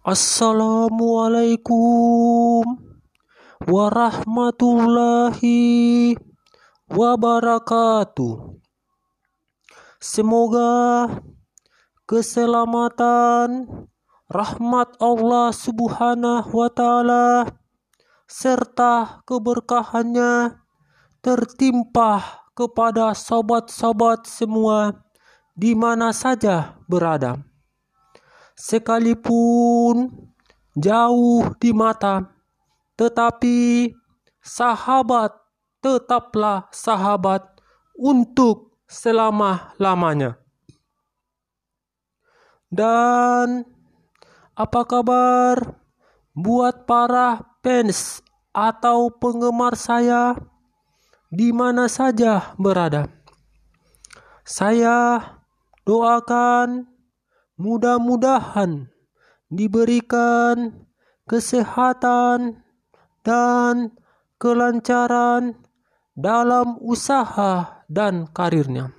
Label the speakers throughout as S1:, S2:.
S1: Assalamualaikum warahmatullahi wabarakatuh. Semoga keselamatan, rahmat Allah Subhanahu wa Ta'ala, serta keberkahannya tertimpa kepada sobat-sobat semua di mana saja berada sekalipun jauh di mata, tetapi sahabat tetaplah sahabat untuk selama-lamanya. Dan apa kabar buat para fans atau penggemar saya di mana saja berada? Saya doakan mudah-mudahan diberikan kesehatan dan kelancaran dalam usaha dan karirnya.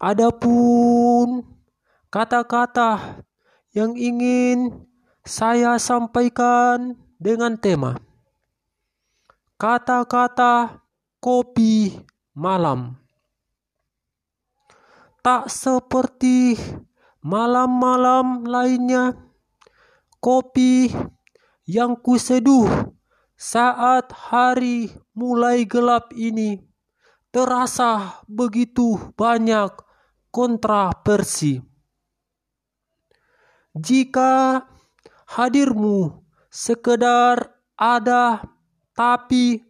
S1: Adapun kata-kata yang ingin saya sampaikan dengan tema kata-kata kopi malam. Tak seperti Malam-malam lainnya, kopi yang kuseduh saat hari mulai gelap ini terasa begitu banyak kontroversi. Jika hadirmu sekedar ada tapi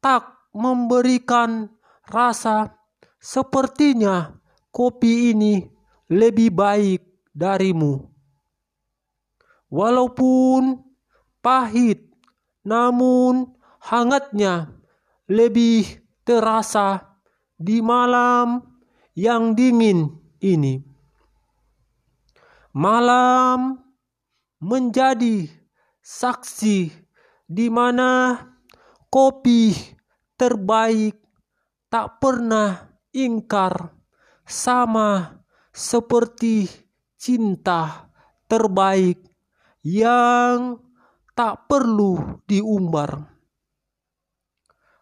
S1: tak memberikan rasa, sepertinya kopi ini lebih baik darimu. Walaupun pahit, namun hangatnya lebih terasa di malam yang dingin ini. Malam menjadi saksi di mana kopi terbaik tak pernah ingkar sama seperti cinta terbaik yang tak perlu diumbar.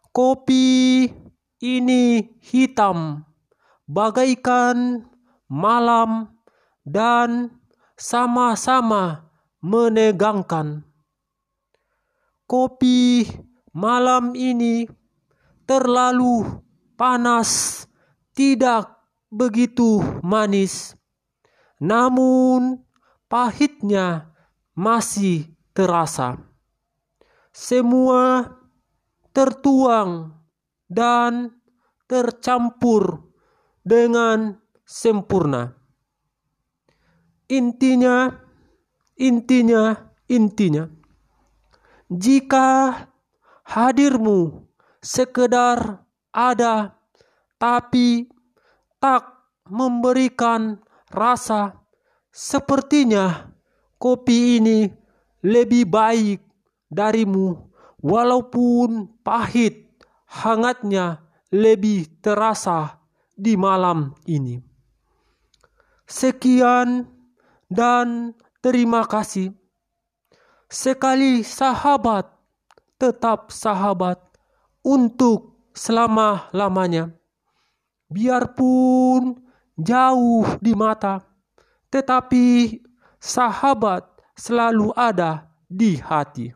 S1: Kopi ini hitam bagaikan malam dan sama-sama menegangkan. Kopi malam ini terlalu panas, tidak begitu manis, namun pahitnya masih terasa. Semua tertuang dan tercampur dengan sempurna. Intinya, intinya, intinya, jika hadirmu sekedar ada, tapi tak memberikan rasa, sepertinya kopi ini lebih baik darimu, walaupun pahit, hangatnya lebih terasa di malam ini. Sekian dan terima kasih. Sekali sahabat, tetap sahabat untuk selama-lamanya biarpun jauh di mata, tetapi sahabat selalu ada di hati.